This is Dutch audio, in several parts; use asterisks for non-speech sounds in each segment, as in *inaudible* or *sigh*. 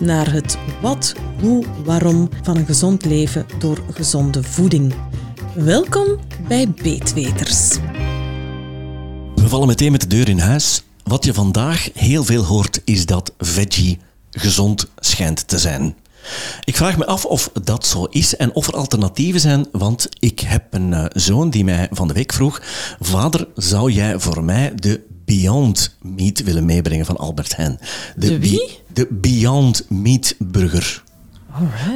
naar het wat, hoe, waarom van een gezond leven door gezonde voeding. Welkom bij Beetweters. We vallen meteen met de deur in huis. Wat je vandaag heel veel hoort is dat veggie gezond schijnt te zijn. Ik vraag me af of dat zo is en of er alternatieven zijn, want ik heb een eh, zoon die mij van de week vroeg: Vader, zou jij voor mij de Beyond Meat willen meebrengen van Albert Heijn? De wie? De Beyond Meat Burger.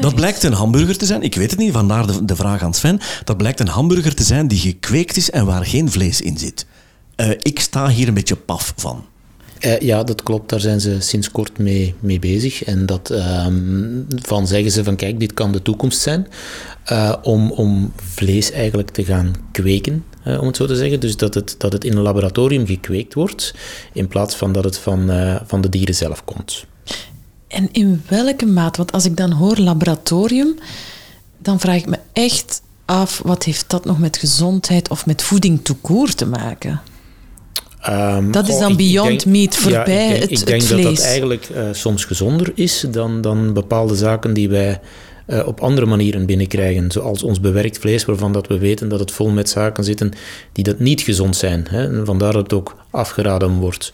Dat blijkt een hamburger te zijn. Ik weet het niet, vandaar de, de vraag aan Sven. Dat blijkt een hamburger te zijn die gekweekt is en waar geen vlees in zit. Uh, ik sta hier een beetje paf van. Uh, ja, dat klopt. Daar zijn ze sinds kort mee, mee bezig. En dat um, van zeggen ze van kijk, dit kan de toekomst zijn. Uh, om, om vlees eigenlijk te gaan kweken, uh, om het zo te zeggen. Dus dat het, dat het in een laboratorium gekweekt wordt, in plaats van dat het van, van de dieren zelf komt. En in welke maat? Want als ik dan hoor laboratorium, dan vraag ik me echt af, wat heeft dat nog met gezondheid of met voeding toekoor te maken? Um, dat is dan beyond meat, voorbij ja, ik denk, het, ik denk het dat vlees. dat eigenlijk uh, soms gezonder is dan, dan bepaalde zaken die wij uh, op andere manieren binnenkrijgen. Zoals ons bewerkt vlees, waarvan dat we weten dat het vol met zaken zitten die dat niet gezond zijn. Hè? En vandaar dat het ook afgeraden wordt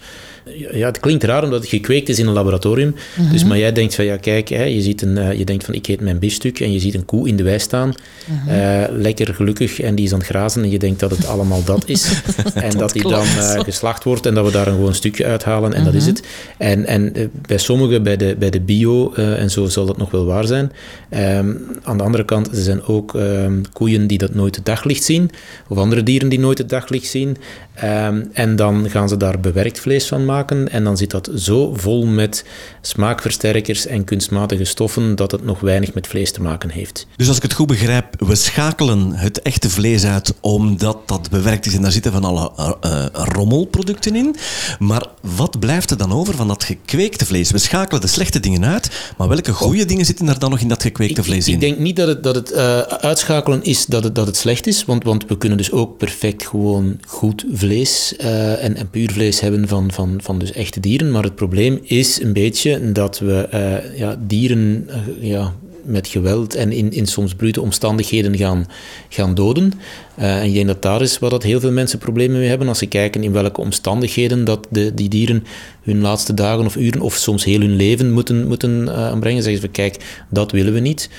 ja, het klinkt raar omdat het gekweekt is in een laboratorium. Mm -hmm. Dus, maar jij denkt van, ja, kijk, hè, je, ziet een, uh, je denkt van, ik eet mijn biefstuk en je ziet een koe in de wei staan. Mm -hmm. uh, lekker gelukkig en die is aan het grazen en je denkt dat het allemaal dat is. *laughs* en dat, dat die dan uh, geslacht wordt en dat we daar een gewoon stukje uithalen en mm -hmm. dat is het. En, en bij sommigen, bij de, bij de bio en zo zal dat nog wel waar zijn. Um, aan de andere kant, er zijn ook um, koeien die dat nooit het daglicht zien, of andere dieren die nooit het daglicht zien. Um, en dan gaan ze daar bewerkt vlees van maken en dan zit dat zo vol met smaakversterkers en kunstmatige stoffen dat het nog weinig met vlees te maken heeft. Dus als ik het goed begrijp, we schakelen het echte vlees uit omdat dat bewerkt is en daar zitten van alle uh, uh, rommelproducten in. Maar wat blijft er dan over van dat gekweekte vlees? We schakelen de slechte dingen uit, maar welke goede dingen zitten er dan nog in dat gekweekte vlees ik, in? Ik denk niet dat het, dat het uh, uitschakelen is dat het, dat het slecht is, want, want we kunnen dus ook perfect gewoon goed vlees uh, en, en puur vlees hebben van, van, van dus echte dieren. Maar het probleem is een beetje dat we uh, ja, dieren uh, ja, met geweld en in, in soms brute omstandigheden gaan, gaan doden. en ik denk dat daar is waar dat heel veel mensen problemen mee hebben. Als ze kijken in welke omstandigheden dat de, die dieren hun laatste dagen of uren of soms heel hun leven moeten, moeten aanbrengen, zeggen ze kijk, dat willen we niet.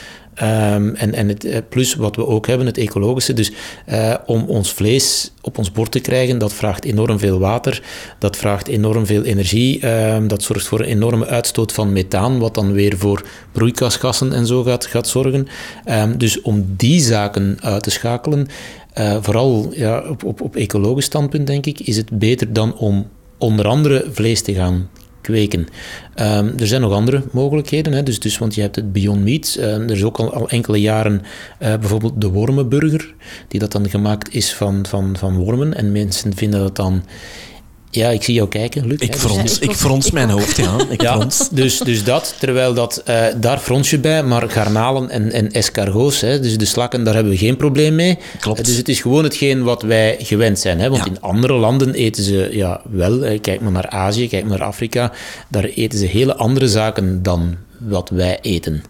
Um, en, en het, plus wat we ook hebben, het ecologische. Dus uh, om ons vlees op ons bord te krijgen, dat vraagt enorm veel water, dat vraagt enorm veel energie, um, dat zorgt voor een enorme uitstoot van methaan, wat dan weer voor broeikasgassen en zo gaat, gaat zorgen. Um, dus om die zaken uit te schakelen, uh, vooral ja, op, op, op ecologisch standpunt denk ik, is het beter dan om onder andere vlees te gaan kweken. Um, er zijn nog andere mogelijkheden, hè? Dus, dus, want je hebt het Beyond Meat. Um, er is ook al, al enkele jaren uh, bijvoorbeeld de wormenburger, die dat dan gemaakt is van, van, van wormen. En mensen vinden dat dan... Ja, ik zie jou kijken, Luc. Ik frons, ja, ik, ik frons mijn hoofd, ja. *laughs* Ik ja, frons. Dus, dus dat, terwijl dat, uh, daar frons je bij, maar garnalen en, en escargots, hè, dus de slakken, daar hebben we geen probleem mee. Klopt. Uh, dus het is gewoon hetgeen wat wij gewend zijn. Hè, want ja. in andere landen eten ze ja, wel, uh, kijk maar naar Azië, kijk maar naar Afrika, daar eten ze hele andere zaken dan wat wij eten.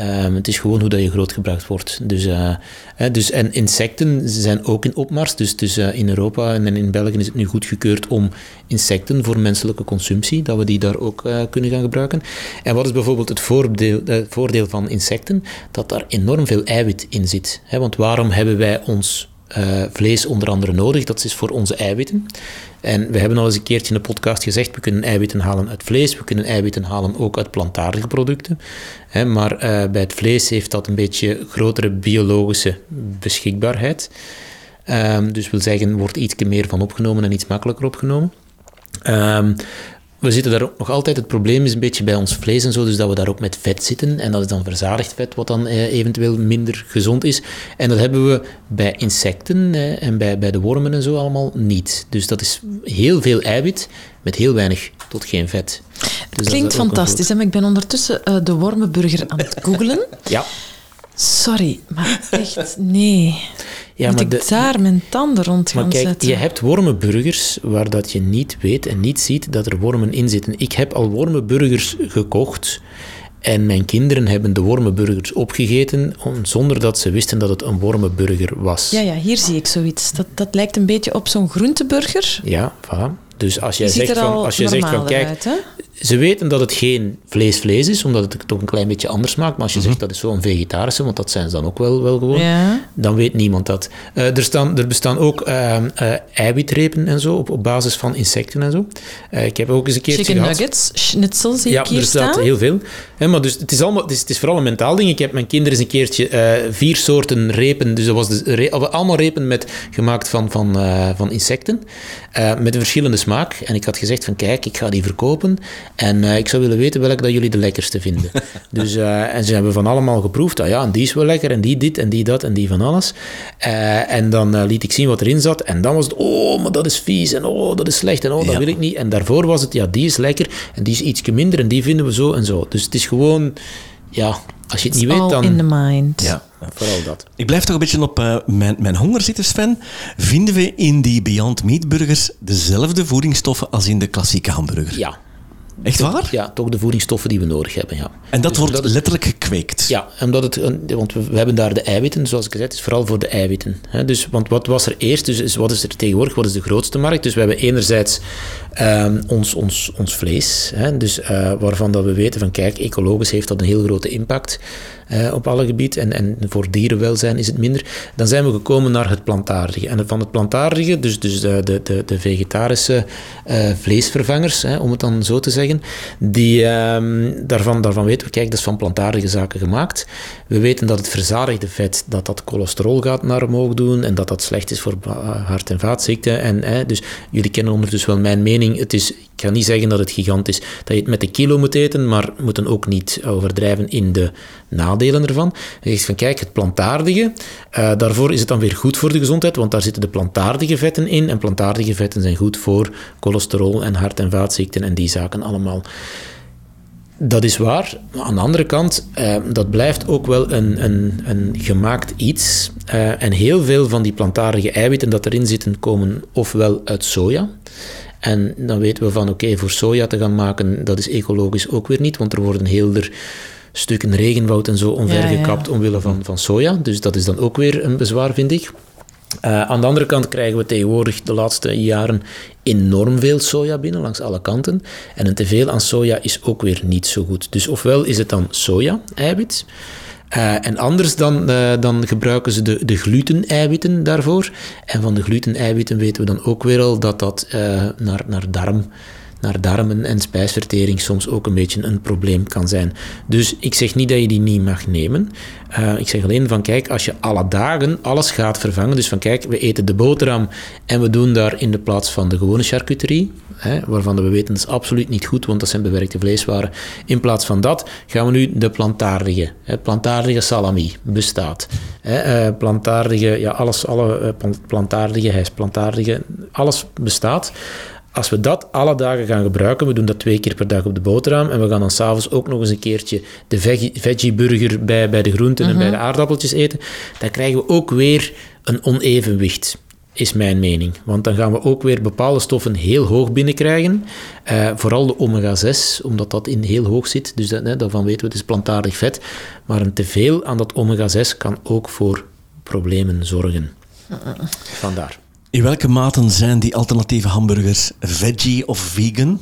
Um, het is gewoon hoe dat je grootgebracht wordt. Dus, uh, hè, dus, en insecten zijn ook in opmars. Dus, dus uh, in Europa en in België is het nu goedgekeurd om insecten voor menselijke consumptie, dat we die daar ook uh, kunnen gaan gebruiken. En wat is bijvoorbeeld het voordeel, voordeel van insecten? Dat daar enorm veel eiwit in zit. Hè? Want waarom hebben wij ons uh, vlees onder andere nodig. Dat is voor onze eiwitten. En we hebben al eens een keertje in de podcast gezegd, we kunnen eiwitten halen uit vlees, we kunnen eiwitten halen ook uit plantaardige producten. Hè, maar uh, bij het vlees heeft dat een beetje grotere biologische beschikbaarheid. Um, dus wil zeggen, wordt iets meer van opgenomen en iets makkelijker opgenomen. Um, we zitten daar ook nog altijd, het probleem is een beetje bij ons vlees en zo, dus dat we daar ook met vet zitten. En dat is dan verzadigd vet, wat dan eh, eventueel minder gezond is. En dat hebben we bij insecten eh, en bij, bij de wormen en zo allemaal niet. Dus dat is heel veel eiwit met heel weinig tot geen vet. Dus Klinkt fantastisch. maar ik ben ondertussen eh, de wormenburger aan het googlen. Ja, Sorry, maar echt, nee. Ja Moet maar ik de, daar mijn tanden rond gaan Maar kijk, zetten? je hebt wormenburgers waar dat je niet weet en niet ziet dat er wormen in zitten. Ik heb al wormenburgers gekocht en mijn kinderen hebben de wormenburgers opgegeten zonder dat ze wisten dat het een wormenburger was. Ja, ja, hier zie ik zoiets. Dat, dat lijkt een beetje op zo'n groenteburger. Ja, voilà. Dus als jij zegt van, al als je zegt van kijk, uit? Ze weten dat het geen vlees-vlees is, omdat het toch een klein beetje anders maakt. Maar als Mhm. je zegt dat is zo'n vegetarische, want dat zijn ze dan ook wel, wel gewoon, Ja. dan weet niemand dat. Eh, er, staan, er bestaan ook eh, eh, eiwitrepen en zo, op, op basis van insecten en zo. Eh, ik heb ook eens een keertje Chicken gehad. nuggets, schnitzel zie Ja, ik hier er staat heel veel. Hè, maar dus het, is allemaal, het, is, het is vooral een mentaal ding. Ik heb mijn kinderen eens een keertje vier soorten repen, dus dat was de, re- of allemaal repen met, gemaakt van, van, van insecten, met een verschillende smaak. En ik had gezegd van kijk, ik ga die verkopen en eh, ik zou willen weten welke dat jullie de lekkerste vinden. *laughs* dus, eh, en ze hebben van allemaal geproefd. Ah ja, en die is wel lekker, en die dit, en die dat, en die van alles. Eh, en dan liet ik zien wat erin zat. En dan was het, oh, maar dat is vies, en oh, dat is slecht, en oh, dat Ja. wil ik niet. En daarvoor was het, ja, die is lekker, en die is ietsje minder, en die vinden we zo en zo. Dus het is gewoon, ja, als je het niet weet, All dan... in the mind. Ja. Vooral dat. Ik blijf toch een beetje op mijn, mijn honger zitten, Sven. Vinden we in die Beyond Meat burgers dezelfde voedingsstoffen als in de klassieke hamburger? Ja. Echt waar? Ja, toch de voedingsstoffen die we nodig hebben, ja. En dat Dus wordt dat letterlijk gekweekt? Ja, omdat het, want we, hebben daar de eiwitten, zoals ik zei, het is vooral voor de eiwitten. Hè. Dus, want wat was er eerst, dus is, wat is er tegenwoordig, wat is de grootste markt? Dus we hebben enerzijds ehm, ons, ons, ons vlees, hè, dus, eh, waarvan dat we weten van kijk, ecologisch heeft dat een heel grote impact eh, op alle gebieden en, en voor dierenwelzijn is het minder. Dan zijn we gekomen naar het plantaardige. En van het plantaardige, dus, dus de, de, de, de vegetarische eh, vleesvervangers, hè, om het dan zo te zeggen, die, ehm, daarvan, daarvan weten we, kijk, dat is van plantaardige zaken gemaakt. We weten dat het verzadigde vet, dat dat cholesterol gaat naar omhoog doen en dat dat slecht is voor hart- en vaatziekten. En, dus jullie kennen ondertussen wel mijn mening. Het is, ik ga niet zeggen dat het gigant is, dat je het met de kilo moet eten, maar moeten ook niet overdrijven in de nadelen ervan. Je zegt van, kijk, het plantaardige, eh, daarvoor is het dan weer goed voor de gezondheid, want daar zitten de plantaardige vetten in en plantaardige vetten zijn goed voor cholesterol en hart- en vaatziekten en die zaken allemaal. Dat is waar. Maar aan de andere kant, eh, dat blijft ook wel een, een, een gemaakt iets. Eh, en heel veel van die plantaardige eiwitten dat erin zitten, komen ofwel uit soja. En dan weten we van, oké, voor soja te gaan maken, dat is ecologisch ook weer niet, want er worden heel er stukken regenwoud en zo omvergekapt ja. omwille van, van soja. Dus dat is dan ook weer een bezwaar, vind ik. Eh, aan de andere kant krijgen we tegenwoordig de laatste jaren enorm veel soja binnen, langs alle kanten. En een teveel aan soja is ook weer niet zo goed. Dus ofwel is het dan soja-eiwit, eh, en anders dan, eh, dan gebruiken ze de, de gluten-eiwitten daarvoor. En van de gluten-eiwitten weten we dan ook weer al dat dat naar, naar darm naar darmen en spijsvertering soms ook een beetje een probleem kan zijn. Dus ik zeg niet dat je die niet mag nemen. Uh, ik zeg alleen van kijk, als je alle dagen alles gaat vervangen, dus van kijk, we eten de boterham en we doen daar in de plaats van de gewone charcuterie, hè, waarvan we weten dat is absoluut niet goed, want dat zijn bewerkte vleeswaren. In plaats van dat gaan we nu de plantaardige, hè, plantaardige salami bestaat. Hè, uh, plantaardige, ja, alles, alle uh, plantaardige, hij is plantaardige, alles bestaat. Als we dat alle dagen gaan gebruiken, we doen dat twee keer per dag op de boterham en we gaan dan s'avonds ook nog eens een keertje de veggie, veggie burger bij, bij de groenten mm -hmm. en bij de aardappeltjes eten, dan krijgen we ook weer een onevenwicht, is mijn mening. Want dan gaan we ook weer bepaalde stoffen heel hoog binnenkrijgen, uh, vooral de omega-6, omdat dat in heel hoog zit, dus dat, hè, daarvan weten we het is plantaardig vet, maar een teveel aan dat omega-6 kan ook voor problemen zorgen. Vandaar. In welke maten zijn die alternatieve hamburgers veggie of vegan?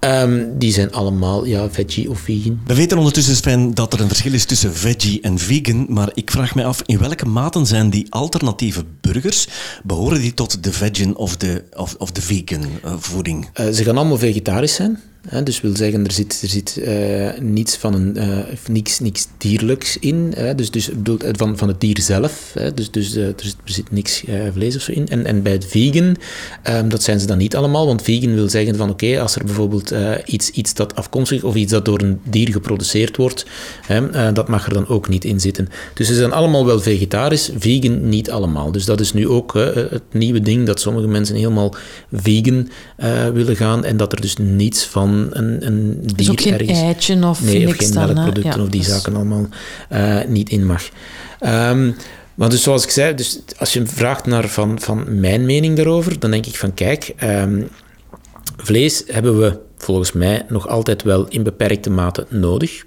Um, die zijn allemaal ja, veggie of vegan. We weten ondertussen, Sven, dat er een verschil is tussen veggie en vegan. Maar ik vraag me af, in welke maten zijn die alternatieve burgers? Behoren die tot de vegan of de, of, of de vegan uh, voeding? Uh, ze gaan allemaal vegetarisch zijn. Dus wil zeggen, er zit, er zit uh, niets, van een, uh, niks, niks dierlijks in. Hè, dus, dus van, van het dier zelf. Dus dus uh, er, zit, er zit niks vlees of zo in. En, en bij het vegan, um, dat zijn ze dan niet allemaal. Want vegan wil zeggen van oké, als er bijvoorbeeld iets, iets dat afkomstig of iets dat door een dier geproduceerd wordt, dat mag er dan ook niet in zitten. Dus ze zijn allemaal wel vegetarisch, vegan niet allemaal. Dus dat is nu ook het nieuwe ding dat sommige mensen helemaal vegan willen gaan en dat er dus niets van een, een dier dus ook geen ergens... eitje of nee, niks of geen dan, melkproducten ja, of die dus- zaken allemaal uh, niet in mag. Um, maar dus zoals ik zei, dus als je vraagt naar van, van mijn mening daarover, dan denk ik van kijk, um, vlees hebben we volgens mij nog altijd wel in beperkte mate nodig.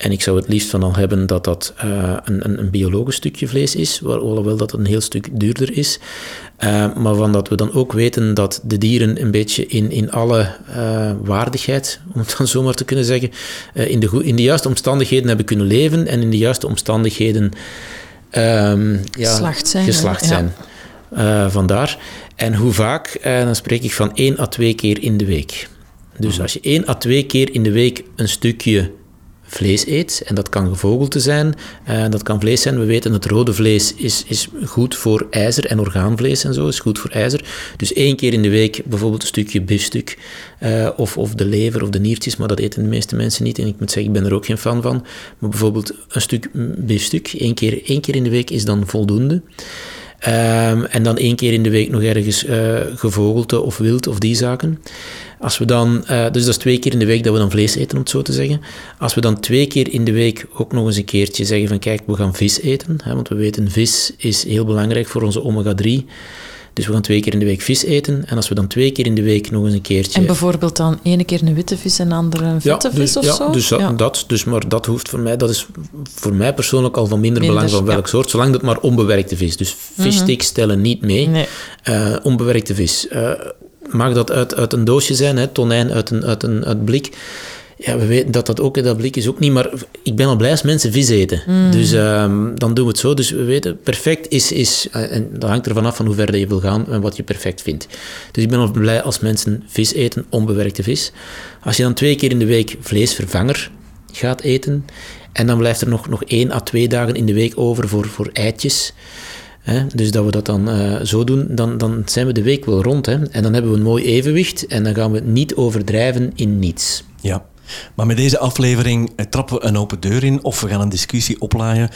En ik zou het liefst van al hebben dat dat uh, een, een, een, biologisch stukje vlees is, hoewel dat een heel stuk duurder is. Uh, maar van dat we dan ook weten dat de dieren een beetje in, in alle uh, waardigheid, om het dan zo maar te kunnen zeggen, in, de, in de juiste omstandigheden hebben kunnen leven en in de juiste omstandigheden um, ja, geslacht zijn. Geslacht zijn. Ja. vandaar. En hoe vaak? dan spreek ik van één à twee keer in de week. Dus als je één à twee keer in de week een stukje vlees eet, en dat kan gevogelte zijn, uh, dat kan vlees zijn. We weten dat rode vlees is, is goed voor ijzer en orgaanvlees en zo, is goed voor ijzer. Dus één keer in de week bijvoorbeeld een stukje biefstuk, uh, of, of de lever of de niertjes, maar dat eten de meeste mensen niet. En ik moet zeggen, ik ben er ook geen fan van. Maar bijvoorbeeld een stuk biefstuk, één keer, één keer in de week is dan voldoende. Um, en dan één keer in de week nog ergens uh, gevogelte of wild of die zaken. Als we dan, uh, dus dat is twee keer in de week dat we dan vlees eten, om het zo te zeggen. Als we dan twee keer in de week ook nog eens een keertje zeggen van kijk, we gaan vis eten. Hè, want we weten, vis is heel belangrijk voor onze omega-3. Dus we gaan twee keer in de week vis eten. En als we dan twee keer in de week nog eens een keertje... En bijvoorbeeld dan ene keer een witte vis en de andere een vette ja, dus, vis of ja, zo? Dus dat, ja, dat. Dus maar dat hoeft voor mij... Dat is voor mij persoonlijk al van minder, Minder, belang van welk soort. Zolang dat maar onbewerkte vis. Dus vissticks stellen niet mee. Nee. Uh, onbewerkte vis. Uh, mag dat uit, uit een doosje zijn, hè, tonijn uit een, uit een uit blik. Ja, we weten dat dat ook, dat blik is ook niet, maar ik ben al blij als mensen vis eten. Mm. Dus um, dan doen we het zo. Dus we weten, perfect is, is, en dat hangt ervan af van hoe ver je wil gaan en wat je perfect vindt. Dus ik ben al blij als mensen vis eten, onbewerkte vis. Als je dan twee keer in de week vleesvervanger gaat eten, en dan blijft er nog, nog één à twee dagen in de week over voor, voor eitjes. Hè? Dus dat we dat dan uh, zo doen, dan, dan zijn we de week wel rond. Hè? En dan hebben we een mooi evenwicht en dan gaan we niet overdrijven in niets. Ja, maar met deze aflevering trappen we een open deur in of we gaan een discussie oplaaien.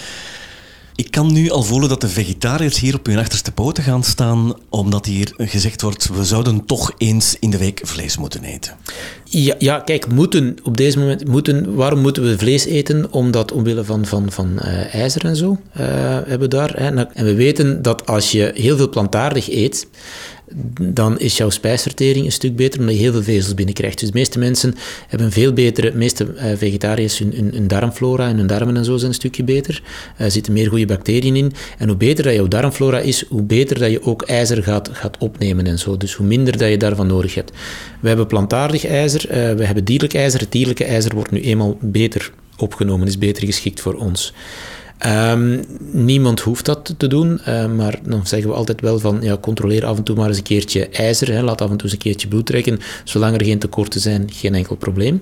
Ik kan nu al voelen dat de vegetariërs hier op hun achterste poten gaan staan, omdat hier gezegd wordt, we zouden toch eens in de week vlees moeten eten. Ja, ja kijk, moeten, op deze moment, moeten, waarom moeten we vlees eten? Omdat omwille van, van, van uh, ijzer en zo uh, hebben we daar. Hè. En we weten dat als je heel veel plantaardig eet, dan is jouw spijsvertering een stuk beter omdat je heel veel vezels binnenkrijgt. Dus de meeste mensen hebben veel betere, de meeste uh, vegetariërs, hun, hun, darmflora en hun darmen en zo zijn een stukje beter. Er zitten meer goede bacteriën in. En hoe beter dat jouw darmflora is, hoe beter dat je ook ijzer gaat, gaat opnemen en zo. Dus hoe minder dat je daarvan nodig hebt. We hebben plantaardig ijzer, uh, we hebben dierlijk ijzer. Het dierlijke ijzer wordt nu eenmaal beter opgenomen, is beter geschikt voor ons. Um, niemand hoeft dat te doen, uh, maar dan zeggen we altijd wel van ja, controleer af en toe maar eens een keertje ijzer, hè, laat af en toe eens een keertje bloed trekken, zolang er geen tekorten zijn, geen enkel probleem.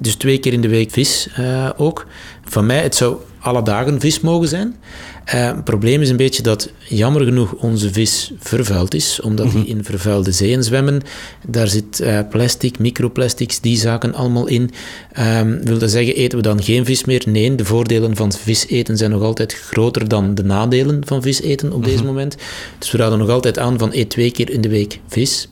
Dus twee keer in de week vis uh, ook. Van mij, het zou alle dagen vis mogen zijn. Uh, het probleem is een beetje dat jammer genoeg onze vis vervuild is, omdat mm -hmm. die in vervuilde zeeën zwemmen. Daar zit uh, plastic, microplastics, die zaken allemaal in. Um, wil dat zeggen, eten we dan geen vis meer? Nee, de voordelen van vis eten zijn nog altijd groter dan de nadelen van vis eten op mm -hmm. deze moment. Dus we raden nog altijd aan van eet twee keer in de week vis.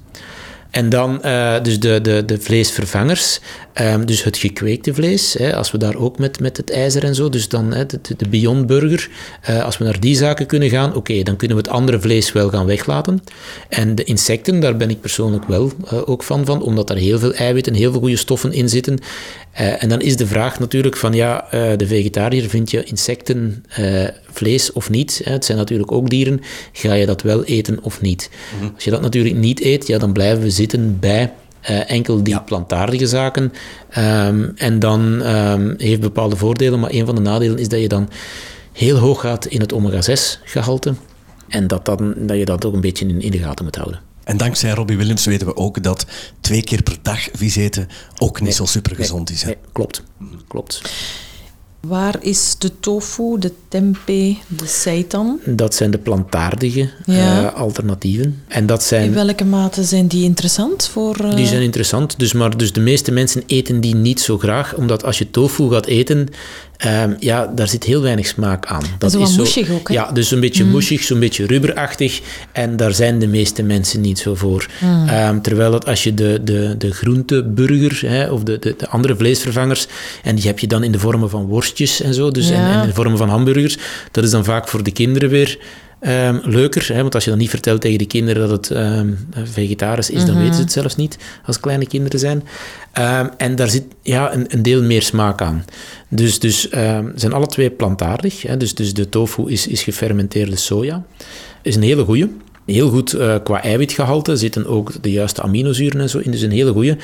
En dan uh, dus de, de, de vleesvervangers, um, dus het gekweekte vlees, hè, als we daar ook met, met het ijzer en zo, dus dan hè, de, de Beyond Burger, uh, als we naar die zaken kunnen gaan, oké, dan kunnen we het andere vlees wel gaan weglaten. En de insecten, daar ben ik persoonlijk wel uh, ook van, van, omdat daar heel veel eiwitten, heel veel goede stoffen in zitten. En dan is de vraag natuurlijk van, ja, de vegetariër, vind je insecten vlees of niet? Hè? Het zijn natuurlijk ook dieren, ga je dat wel eten of niet? Mm -hmm. Als je dat natuurlijk niet eet, ja, dan blijven we zitten bij uh, enkel die ja. plantaardige zaken. Um, en dan um, heeft bepaalde voordelen, maar een van de nadelen is dat je dan heel hoog gaat in het omega-6 gehalte. En dat, dan, dat je dat ook een beetje in, in de gaten moet houden. En dankzij Robbie Williams weten we ook dat twee keer per dag vis eten ook niet zo super gezond is. Hè? Nee, klopt. Klopt. Waar is de tofu, de tempeh, de seitan? Dat zijn de plantaardige Ja. eh, alternatieven. En dat zijn... In welke mate zijn die interessant voor... eh, Die zijn interessant, dus, maar dus de meeste mensen eten die niet zo graag, omdat als je tofu gaat eten, ehm, ja, daar zit heel weinig smaak aan. Dat zo wat moeshig ook, hè? Ja, dus een beetje moeshig, zo'n beetje rubberachtig, en daar zijn de meeste mensen niet zo voor. Ehm, terwijl dat als je de, de, de groenteburger, hè, of de, de, de andere vleesvervangers, en die heb je dan in de vormen van worstjes en zo, dus en, en in de vormen van hamburgers, dat is dan vaak voor de kinderen weer... ehm, leuker, hè, want als je dan niet vertelt tegen de kinderen dat het ehm, vegetarisch is, dan weten ze het zelfs niet als kleine kinderen zijn. Ehm, en daar zit ja, een, een deel meer smaak aan. Dus, dus zijn alle twee plantaardig. Hè, dus, dus de tofu is, is gefermenteerde soja. Is een hele goeie. Heel goed eh, qua eiwitgehalte. Zitten ook de juiste aminozuren en zo in. Dus een hele goeie.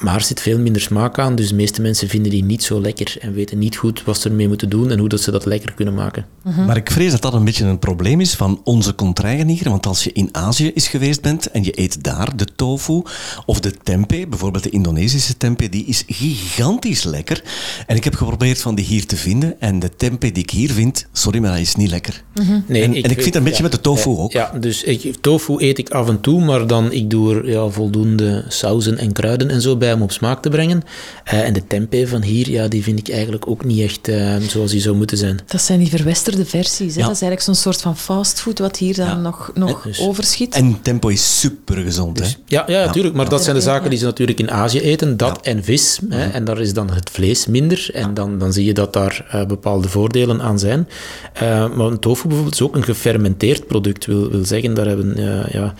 Maar er zit veel minder smaak aan. Dus de meeste mensen vinden die niet zo lekker. En weten niet goed wat ze ermee moeten doen en hoe dat ze dat lekker kunnen maken. Maar ik vrees dat dat een beetje een probleem is van onze contraigen Want als je in Azië is geweest bent en je eet daar de tofu of de tempeh, bijvoorbeeld de Indonesische tempeh, die is gigantisch lekker. En ik heb geprobeerd van die hier te vinden. En de tempeh die ik hier vind, sorry, maar dat is niet lekker. Nee, En- en ik vind een beetje met de tofu ja, ook. Ja, dus ik, tofu eet ik af en toe, maar dan ik doe er ja, voldoende sauzen en kruiden en zo bij om op smaak te brengen. Eh, en de tempeh van hier, ja, die vind ik eigenlijk ook niet echt eh, zoals die zou moeten zijn. Dat zijn die verwesterde versies. Hè? Ja. Dat is eigenlijk zo'n soort van fastfood wat hier dan nog, nog dus- overschiet. En tempo is super gezond. Hè? Ja, ja, natuurlijk. Maar dat zijn de zaken die ze natuurlijk in Azië eten. Dat en vis. Hè, en daar is dan het vlees minder. En dan, dan zie je dat daar eh, bepaalde voordelen aan zijn. Eh, maar een tofu bijvoorbeeld is ook een gefermenteerd product. Wil, wil zeggen, daar hebben, eh, ja,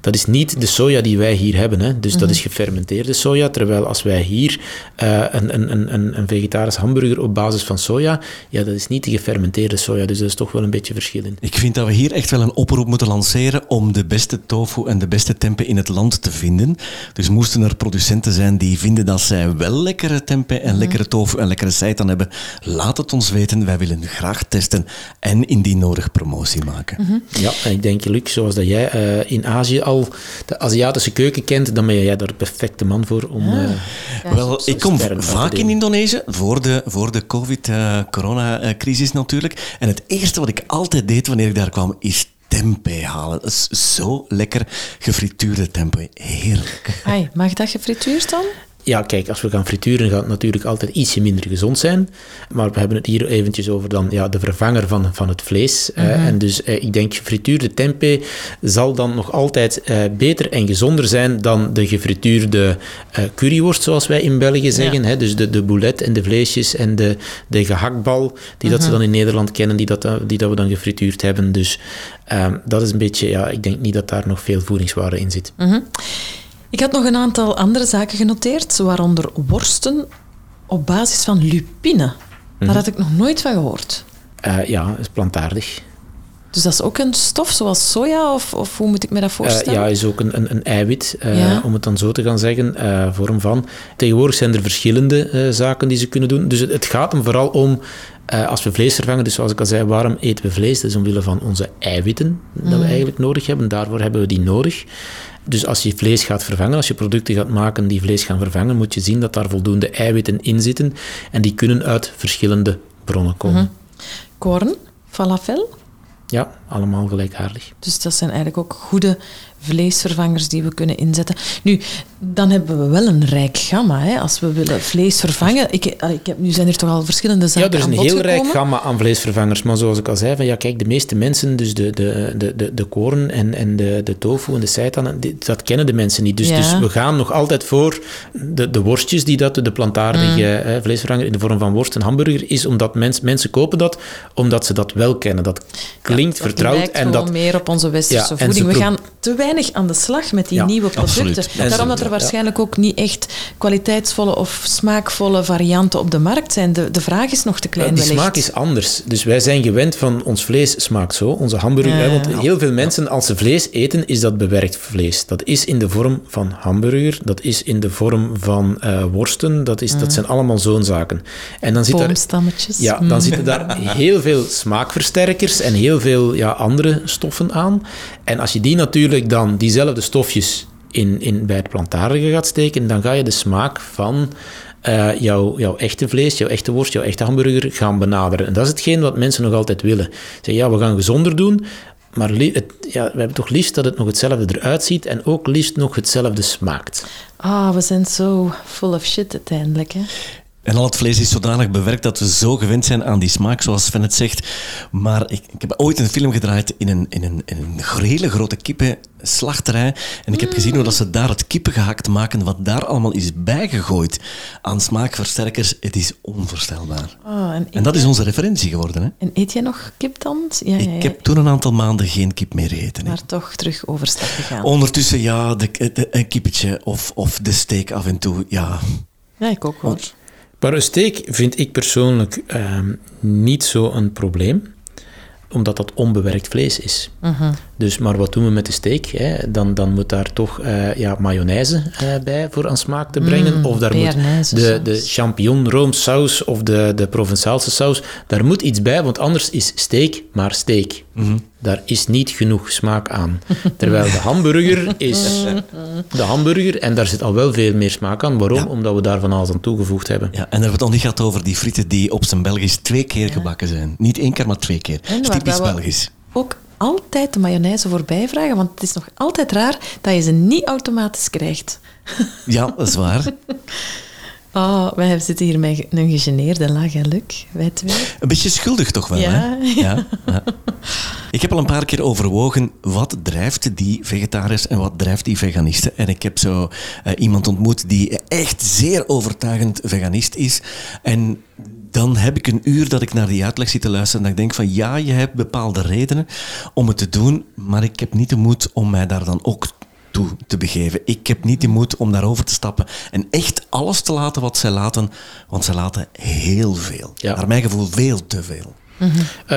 dat is niet de soja die wij hier hebben. Hè. Dus dat is gefermenteerde soja. Terwijl als wij hier eh, een, een, een- een, vegetarisch hamburger op basis van soja, ja, dat is niet de gefermenteerde soja. Dus daar is toch wel een beetje verschil in. Ik vind dat we hier echt wel een oproep moeten lanceren om de beste tofu en de beste tempeh in het land te vinden. Dus moesten er producenten zijn die vinden dat zij wel lekkere tempeh en lekkere tofu en lekkere seitan hebben, laat het ons weten. Wij willen graag testen en indien nodig promotie maken. Ja, en ik denk, Luc, zoals dat jij eh, in Azië al de Aziatische keuken kent, dan ben jij daar de perfecte man voor om... Eh, Wel, ik kom vaak in. Indonesië, voor de, voor de COVID-corona-crisis natuurlijk. En het eerste wat ik altijd deed wanneer ik daar kwam, is tempeh halen. Dat is zo lekker, gefrituurde tempeh. Heerlijk. Ai, mag dat gefrituurd dan? Ja, kijk, als we gaan frituren gaat het natuurlijk altijd ietsje minder gezond zijn. Maar we hebben het hier eventjes over dan, ja, de vervanger van, van het vlees. eh, en dus eh, ik denk gefrituurde tempeh zal dan nog altijd eh, beter en gezonder zijn dan de gefrituurde eh, curryworst, zoals wij in België zeggen. Hè? Dus de, de boulet en de vleesjes en de, de gehaktbal, die dat ze dan in Nederland kennen, die dat, die dat we dan gefrituurd hebben. Dus ehm, dat is een beetje, ja, ik denk niet dat daar nog veel voedingswaarde in zit. Ik had nog een aantal andere zaken genoteerd, waaronder worsten op basis van lupine. Daar had ik nog nooit van gehoord. Eh, ja, is plantaardig. Dus dat is ook een stof zoals soja, of, of hoe moet ik me dat Eh, voorstellen? ja, is ook een, een, een eiwit, eh, Ja. om het dan zo te gaan zeggen, vorm van. Tegenwoordig zijn er verschillende zaken die ze kunnen doen. Dus het, het gaat hem vooral om, eh, als we vlees vervangen, dus zoals ik al zei, waarom eten we vlees? Dat is omwille van onze eiwitten dat we eigenlijk nodig hebben. Daarvoor hebben we die nodig. Dus als je vlees gaat vervangen, als je producten gaat maken die vlees gaan vervangen, moet je zien dat daar voldoende eiwitten in zitten. En die kunnen uit verschillende bronnen komen. Korn, falafel. Ja, allemaal gelijkaardig. Dus dat zijn eigenlijk ook goede vleesvervangers die we kunnen inzetten. Nu, dan hebben we wel een rijk gamma. Hè, als we willen vlees vervangen. Ik, allee, ik heb, nu zijn er toch al verschillende Ja, zaken er is een heel rijk gamma aan vleesvervangers. Maar zoals ik al zei, van, ja, kijk, de meeste mensen, dus de, de, de, de, de koren en, en de, de tofu en de seitan, dat kennen de mensen niet. Dus, Ja. dus we gaan nog altijd voor de, de worstjes die dat, de plantaardige Mm. eh, vleesvervanger in de vorm van worst en hamburger is, omdat mens, mensen kopen dat, omdat ze dat wel kennen. Dat klinkt Dat vertrouwd en dat... meer op onze westerse Ja, voeding. We gaan te weinig aan de slag met die Ja, nieuwe producten. En Daarom dat er waarschijnlijk ook niet echt kwaliteitsvolle of smaakvolle varianten op de markt zijn. De, de vraag is nog te klein die wellicht. smaak is anders. Dus wij zijn gewend van ons vlees smaakt zo, onze hamburger. Want heel veel mensen, als ze vlees eten, is dat bewerkt vlees. Dat is in de vorm van hamburger, dat is in de vorm van eh, worsten, dat, is, dat zijn allemaal zo'n zaken. En dan zit daar, ja, Mm. dan zitten daar *laughs* heel veel smaakversterkers en heel veel ja, ja, andere stoffen aan. En als je die natuurlijk dan, diezelfde stofjes, in, in, bij het plantaardige gaat steken, dan ga je de smaak van uh, jouw, jouw echte vlees, jouw echte worst, jouw echte hamburger gaan benaderen. En dat is hetgeen wat mensen nog altijd willen. Zeggen, ja, we gaan gezonder doen, maar het, ja, we hebben toch liefst dat het nog hetzelfde eruit ziet en ook liefst nog hetzelfde smaakt. Ah, we zijn zo full of shit uiteindelijk, hè? En al het vlees is zodanig bewerkt dat we zo gewend zijn aan die smaak, zoals Sven het zegt. Maar ik, ik heb ooit een film gedraaid in een, in een, in een hele grote kippenslachterij. En ik heb gezien hoe dat ze daar het kippengehakt maken, wat daar allemaal is bijgegooid aan smaakversterkers. Het is onvoorstelbaar. Oh, en, en, dat is onze referentie geworden. Hè? En eet jij nog kip dan? Ja, ja, ja. Ik heb toen een aantal maanden geen kip meer gegeten. Maar toch terug overstap gegaan. Ondertussen, ja, de, een kippetje of, of de steak af en toe, ja. Ja, ik ook hoor. Steak vind ik persoonlijk uh, niet zo een probleem omdat dat onbewerkt vlees is. Uh Dus, maar wat doen we met de steak? Hè? Dan, dan moet daar toch uh, ja, mayonaise uh, bij voor aan smaak te brengen. Mm, of daar moet de, de champignon roomsaus of de, de Provençaalse saus, daar moet iets bij, want anders is steak maar steak. Mm Daar is niet genoeg smaak aan. Terwijl de hamburger is *laughs* de hamburger en daar zit al wel veel meer smaak aan. Waarom? Omdat we daar van alles aan toegevoegd hebben. Ja, en dan hebben we het nog niet gehad over die frieten die op zijn Belgisch twee keer gebakken zijn. Niet één keer, maar twee keer typisch Belgisch. Ook altijd de mayonaise voorbij vragen, want het is nog altijd raar dat je ze niet automatisch krijgt. *laughs* Ja, dat is waar. Oh, wij zitten hier met een gegeneerde lach, hè, Luc? Wij twee. Een beetje schuldig toch wel, ja. hè? Ja. ja. Ik heb al een paar keer overwogen wat drijft die vegetariërs en wat drijft die veganisten. En ik heb zo uh, iemand ontmoet die echt zeer overtuigend veganist is. En dan heb ik een uur dat ik naar die uitleg zit te luisteren en dat ik denk van ja, je hebt bepaalde redenen om het te doen, maar ik heb niet de moed om mij daar dan ook toe te begeven. Ik heb niet de moed om daarover te stappen en echt alles te laten wat zij laten, want zij laten heel veel. Ja. Naar mijn gevoel veel te veel. Mm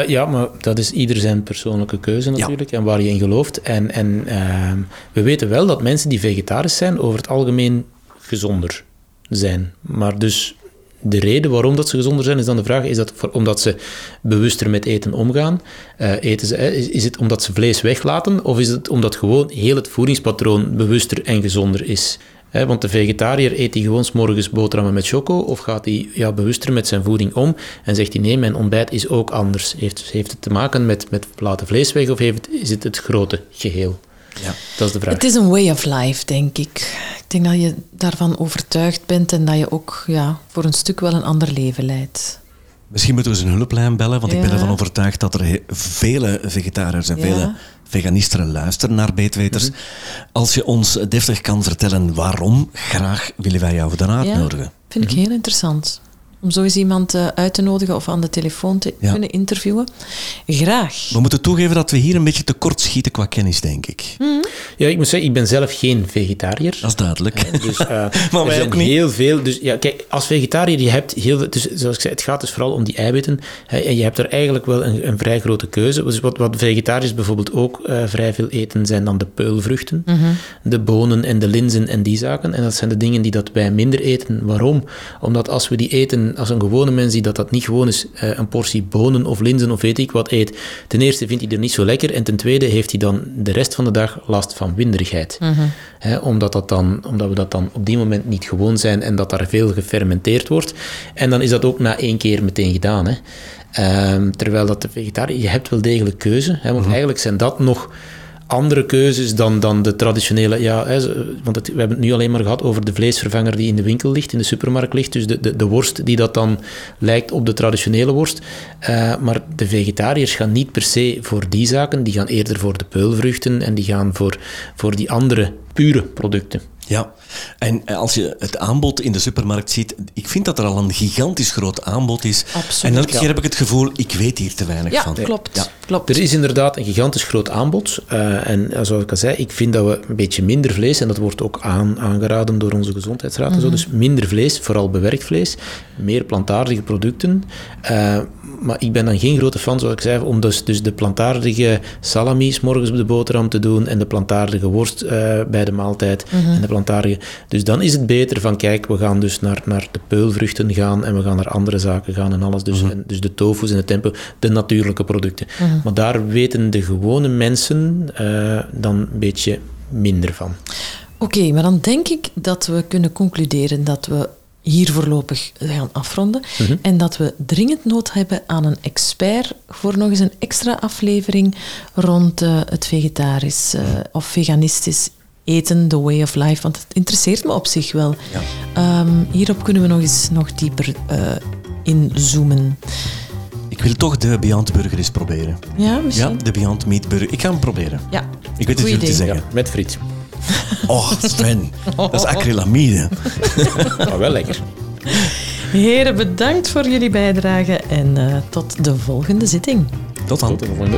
ja, maar dat is ieder zijn persoonlijke keuze natuurlijk en waar je in gelooft. En, en uh, we weten wel dat mensen die vegetarisch zijn over het algemeen gezonder zijn. Maar dus de reden waarom dat ze gezonder zijn, is dan de vraag, is dat omdat ze bewuster met eten omgaan? Uh, eten ze, is, is, het omdat ze vlees weglaten, of is het omdat gewoon heel het voedingspatroon bewuster en gezonder is? want de vegetariër eet hij gewoon s morgens boterhammen met choco, of gaat hij ja, bewuster met zijn voeding om en zegt hij nee, mijn ontbijt is ook anders. Heeft, heeft het te maken met, met laten vlees weg, of heeft, is het het grote geheel? Ja, dat is de vraag. Het is een way of life, denk ik. Denk dat je daarvan overtuigd bent en dat je ook ja, voor een stuk wel een ander leven leidt. Misschien moeten we eens een hulplijn bellen, want ik ben ervan overtuigd dat er vele vegetariërs en vele veganisten luisteren naar Beetweters. Mhm. Als je ons deftig kan vertellen waarom, graag willen wij jou dan uitnodigen. vind ik mhm. heel interessant om zo eens iemand uh, uit te nodigen of aan de telefoon te kunnen interviewen. Graag. We moeten toegeven dat we hier een beetje tekort schieten qua kennis, denk ik. Mhm. Ja, ik moet zeggen, ik ben zelf geen vegetariër. Dat is duidelijk. Dus, uh, *laughs* maar wij ook niet. Heel veel. Dus ja, kijk, als vegetariër, je hebt heel veel. Dus zoals ik zei, het gaat dus vooral om die eiwitten. Hè, en je hebt er eigenlijk wel een, een vrij grote keuze. Dus wat, wat vegetariërs bijvoorbeeld ook uh, vrij veel eten, zijn dan de peulvruchten, mm de bonen en de linzen en die zaken. En dat zijn de dingen die dat wij minder eten. Waarom? Omdat als we die eten als een gewone mens die dat, dat niet gewoon is, uh, een portie bonen of linzen of weet ik wat eet, ten eerste vindt hij er niet zo lekker en ten tweede heeft hij dan de rest van de dag last van winderigheid. Mhm. omdat, dat dan, omdat we dat dan op die moment niet gewoon zijn en dat daar veel gefermenteerd wordt. En dan is dat ook na één keer meteen gedaan. Hè. Ehm, terwijl dat de vegetariër, je hebt wel degelijk keuze, hè, want mhm. eigenlijk zijn dat nog andere keuzes dan, dan de traditionele. Ja, hè, want we hebben het nu alleen maar gehad over de vleesvervanger die in de winkel ligt, in de supermarkt ligt. Dus de, de, de worst die dat dan lijkt op de traditionele worst. Uh, maar de vegetariërs gaan niet per se voor die zaken, die gaan eerder voor de peulvruchten en die gaan voor, voor die andere pure producten. Ja, en als je het aanbod in de supermarkt ziet, ik vind dat er al een gigantisch groot aanbod is. Absoluut. En elke keer heb ik het gevoel, ik weet hier te weinig ja, van. Klopt, ja, klopt. Er is inderdaad een gigantisch groot aanbod. Uh, en zoals ik al zei, ik vind dat we een beetje minder vlees, en dat wordt ook aan, aangeraden door onze gezondheidsraad, en zo, mhm. dus minder vlees, vooral bewerkt vlees, meer plantaardige producten. Uh, maar ik ben dan geen grote fan, zoals ik zei, om dus, dus de plantaardige salami morgens op de boterham te doen en de plantaardige worst eh, bij de maaltijd en de plantaardige. Dus dan is het beter van, kijk, we gaan dus naar, naar de peulvruchten gaan en we gaan naar andere zaken gaan en alles. Dus, en, dus de tofu's en de tempo, de natuurlijke producten. Maar daar weten de gewone mensen eh, dan een beetje minder van. Oké, maar dan denk ik dat we kunnen concluderen dat we hier voorlopig gaan afronden en dat we dringend nood hebben aan een expert voor nog eens een extra aflevering rond eh, het vegetarisch eh, of veganistisch eten, the way of life, want het interesseert me op zich wel. Ehm, hierop kunnen we nog eens nog dieper eh, inzoomen. Ik wil toch de Beyond Burger eens proberen. Ja, Ja, misschien? de Beyond Meat Burger. Ik ga hem proberen. Ja. Ik weet het niet te zeggen. Met friet. *laughs* Oh, Sven. Dat is acrylamide. *laughs* Maar wel lekker. Heren, bedankt voor jullie bijdrage en eh, tot de volgende zitting. Tot dan. Tot de volgende.